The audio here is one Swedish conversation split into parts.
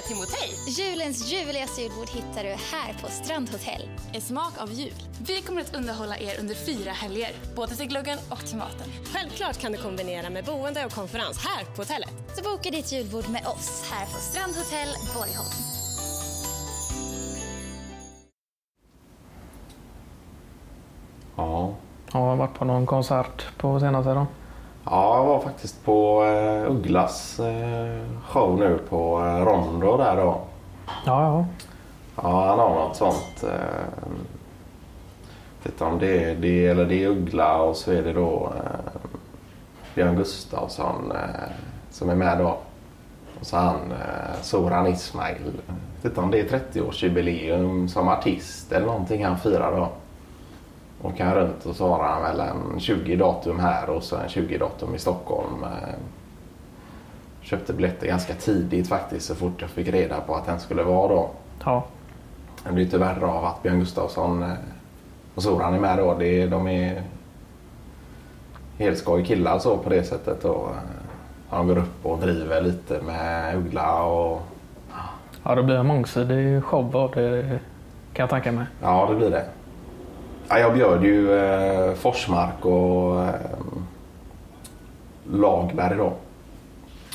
med Timotej. Julens ljuvligaste julbord hittar du här på Strandhotell. En smak av jul. Vi kommer att underhålla er under fyra helger, både till gluggen och till maten. Självklart kan du kombinera med boende och konferens här på hotellet. Så boka ditt julbord med oss här på Strandhotell Borgholm. Ja. Har jag varit på någon konsert på senaste då? Ja, jag var faktiskt på eh, Ugglas eh, show nu på eh, Rondo där då. Ja, ja. Ja, han har något sånt. Eh, vet om det är det eller det är Uggla och så är det då eh, Björn Gustafsson eh, som är med då. Och så han eh, Soran Ismail. Vet inte om det är 30-årsjubileum som artist eller någonting han firar då. Och kan runt och så har han väl en 20 datum här och så en 20 datum i Stockholm. Eh, köpte biljetter ganska tidigt faktiskt så fort jag fick reda på att den skulle vara då. ja. Det blir tyvärr av att Björn Gustafsson eh, och Soran är med då. Det är, de är helt skoj killar så på det sättet. Och, eh, han går upp och driver lite med Uggla och Ja, det blir en mångsidig show av det kan jag tänka mig. ja, det blir det. Ja, jag bjöd ju eh, Forsmark och eh, Lagberg då.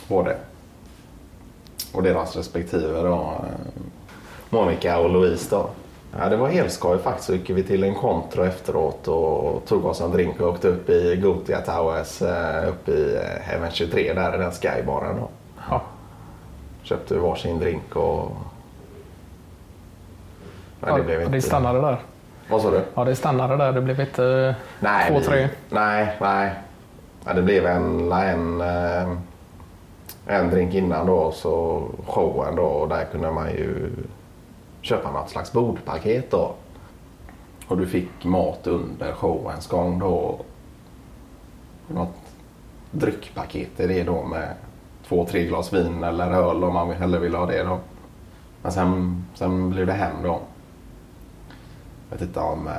Både. Och deras respektive då. Eh, Monica och Louise då. Ja, det var helt skoj faktiskt. Så gick vi till en kontro efteråt och tog oss en drink och åkte upp i Gotia Towers eh, uppe i eh, Heaven 23 där i den skybaren då. Ja. Köpte varsin drink och... Ja, blev det inte- stannade där. Vad sa du? Ja, det stannade där. Det blev inte Nej, två, vi- tre. Nej, nej. Ja, det blev en, en, eh, en drink innan då, så showen då. Och där kunde man ju köpa något slags bordpaket då. Och du fick mat under showens gång då. Något dryckpaket är det då med två, tre glas vin eller öl om man hellre vill ha det då. Men sen, sen blev det hem då. Jag vet inte om eh,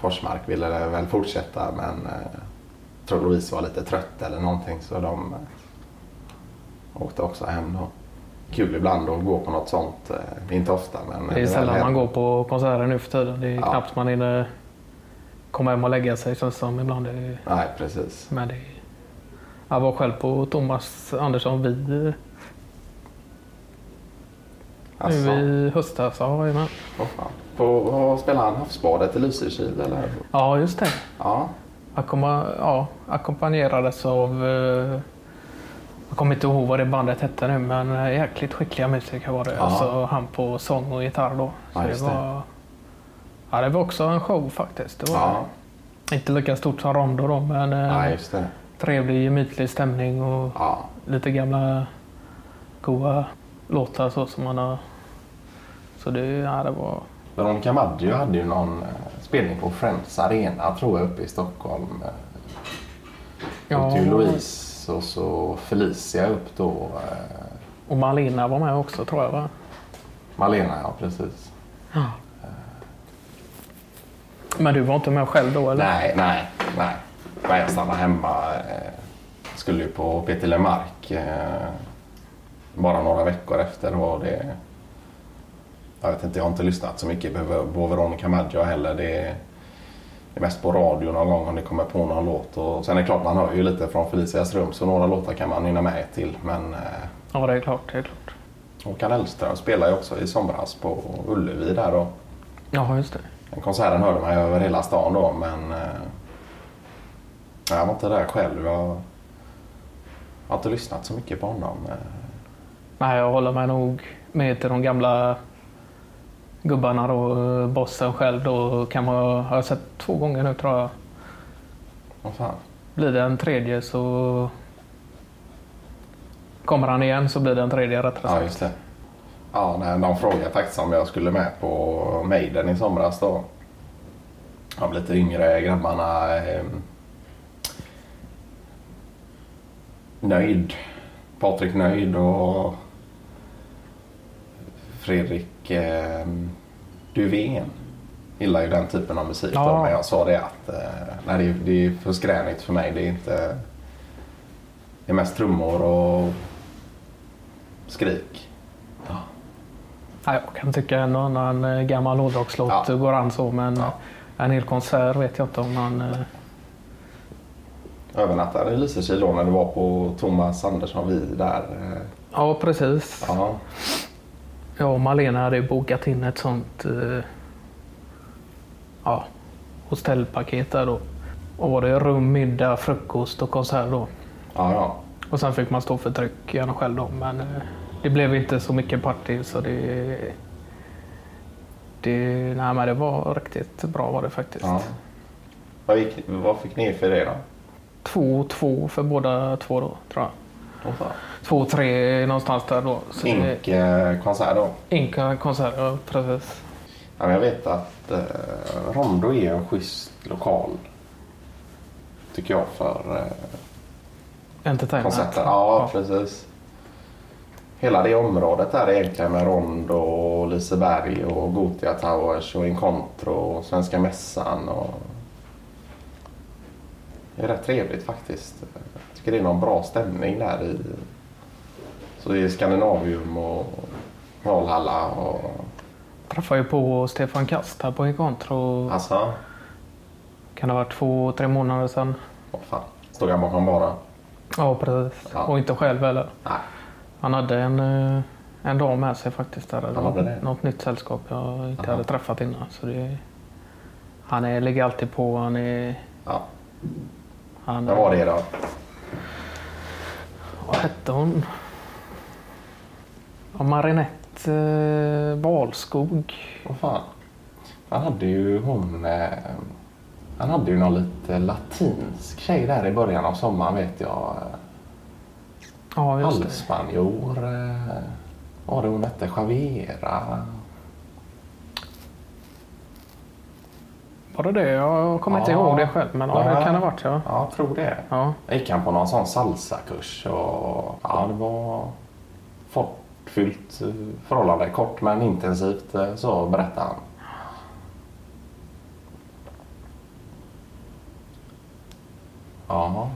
Forsmark ville väl fortsätta men eh, tror Louise var lite trött eller någonting så de eh, åkte också hem då. Kul ibland att gå på något sånt. Eh, inte ofta men... Det är sällan man går på konserter nu för tiden. Det är Ja. knappt man hinner komma hem och lägga sig känns det som ibland. Det är, Nej precis. men det är, jag var själv på Thomas Andersson vid Alltså, nu i höstas. Ja, jajamän. fan. Vad spelar han? Havsbadet i Lysekil eller? ja, just det. Ja. Ackompa ja, ackompanjerades av... Eh, jag kommer inte ihåg vad det bandet hette nu men jäkligt skickliga musiker var det. Ja. Alltså han på sång och gitarr då. Så Ja, det, var, ja, det var också en show faktiskt. Det var Ja. inte lika stort som Rondo då men eh, ja, trevlig gemytlig stämning och lite gamla goa låtar så som man har... Så det, ja, det var... Veronica Maggio hade ju någon eh, spelning på Friends Arena tror jag uppe i Stockholm. Eh, Ja. ju Louise och så Felicia upp då. Eh, Och Malina var med också tror jag va? Malena, ja precis. Men du var inte med själv då eller? Nej, nej, nej. Nej, jag stannade hemma. Skulle ju på Peter Lemark bara några veckor efter. Och det, jag vet inte, jag har inte lyssnat så mycket på Veronica Maggio heller. Det är, det är mest på radio någon gång om det kommer på någon låt. Och sen är det klart, man hör ju lite från Felicias rum så några låtar kan man hinna med till. Men eh, Ja, det är klart. Det är klart. Håkan Hellström spelade ju också i somras på Ullevi där. Och Ja, just det. den konserten hörde man ju över hela stan då men eh, jag var inte där själv. Jag har inte lyssnat så mycket på honom. Nej, jag håller mig nog med till de gamla gubbarna då. Bossen själv då kan man har jag sett två gånger nu tror jag. Vad fan. Blir det en tredje så kommer han igen så blir det en tredje rättare Ja sagt. just det. Ja, nej, de frågade faktiskt om jag skulle med på Maiden i somras då. De lite yngre grabbarna. Eh, nöjd. Patrik Nöjd och Fredrik eh, Duvén. Gillar ju den typen av musik. Då, Ja. men jag sa det att eh, nej, det, är, det är för skränigt för mig. Det är inte... Det är mest trummor och skrik. Ja, jag kan tycka en och annan eh, gammal hårdrockslåt Ja. går an så, men Ja. en hel konsert vet jag inte om man... eh, Övernattade i Lysekil då när du var på Thomas Andersson vi där. eh, Ja, precis. Ja. Jag och Malena hade bokat in ett sånt eh, ja, hotellpaket där då. Och var det rum, middag, frukost och konsert då. Ja, ja. Och sen fick man stå för tryck gärna själv då. Men eh, det blev inte så mycket party så det... Det, nej, men det var riktigt bra var det faktiskt. ja. Vad, gick, vad fick ni för det då? 2-2 för båda två då, tror jag. Fan. 2-3 någonstans där då. Så det- Ink eh, konsert då? Inka konsert, ja precis. Ja, men jag vet att eh, Rondo är en schysst lokal. Tycker jag för eh, Entertainment. konserter. Ja, precis. Hela det området där egentligen med Rondo och Liseberg och Gotia Towers och Incontro och Svenska Mässan. Och... Det är rätt trevligt faktiskt. Jag tycker det är någon bra stämning där i så det är Skandinavium och Valhalla och träffade ju på Stefan Kast här på Incontro. alltså, Kan det ha varit två, tre månader sedan. vad fan. Stod han bakom bara? Ja, precis. Ja. Och inte själv heller. Nej. Han hade en, eh, en dag med sig faktiskt. Där. Han hade det? Något nytt sällskap jag inte Aha. hade träffat innan. Så det, han är, ligger alltid på. Han är... Ja. Han, Vad var det då? Vad hette hon? Ja, Marinette eh, Wahlskog. Vad fan. Han hade ju hon... Eh, han hade ju någon lite latinsk tjej där i början av sommaren vet jag. Ja, just det. Halvspanjor. Eh, vad var det hon hette? Javera. Var det det? Jag kommer inte Ja. ihåg det själv. Men ja, det kan det ha varit. Ja. Ja, jag tror det. Ja. Jag gick han på någon sån salsakurs och ja, det var fartfyllt eh, förhållande. Kort men intensivt eh, så berättade han. Ja.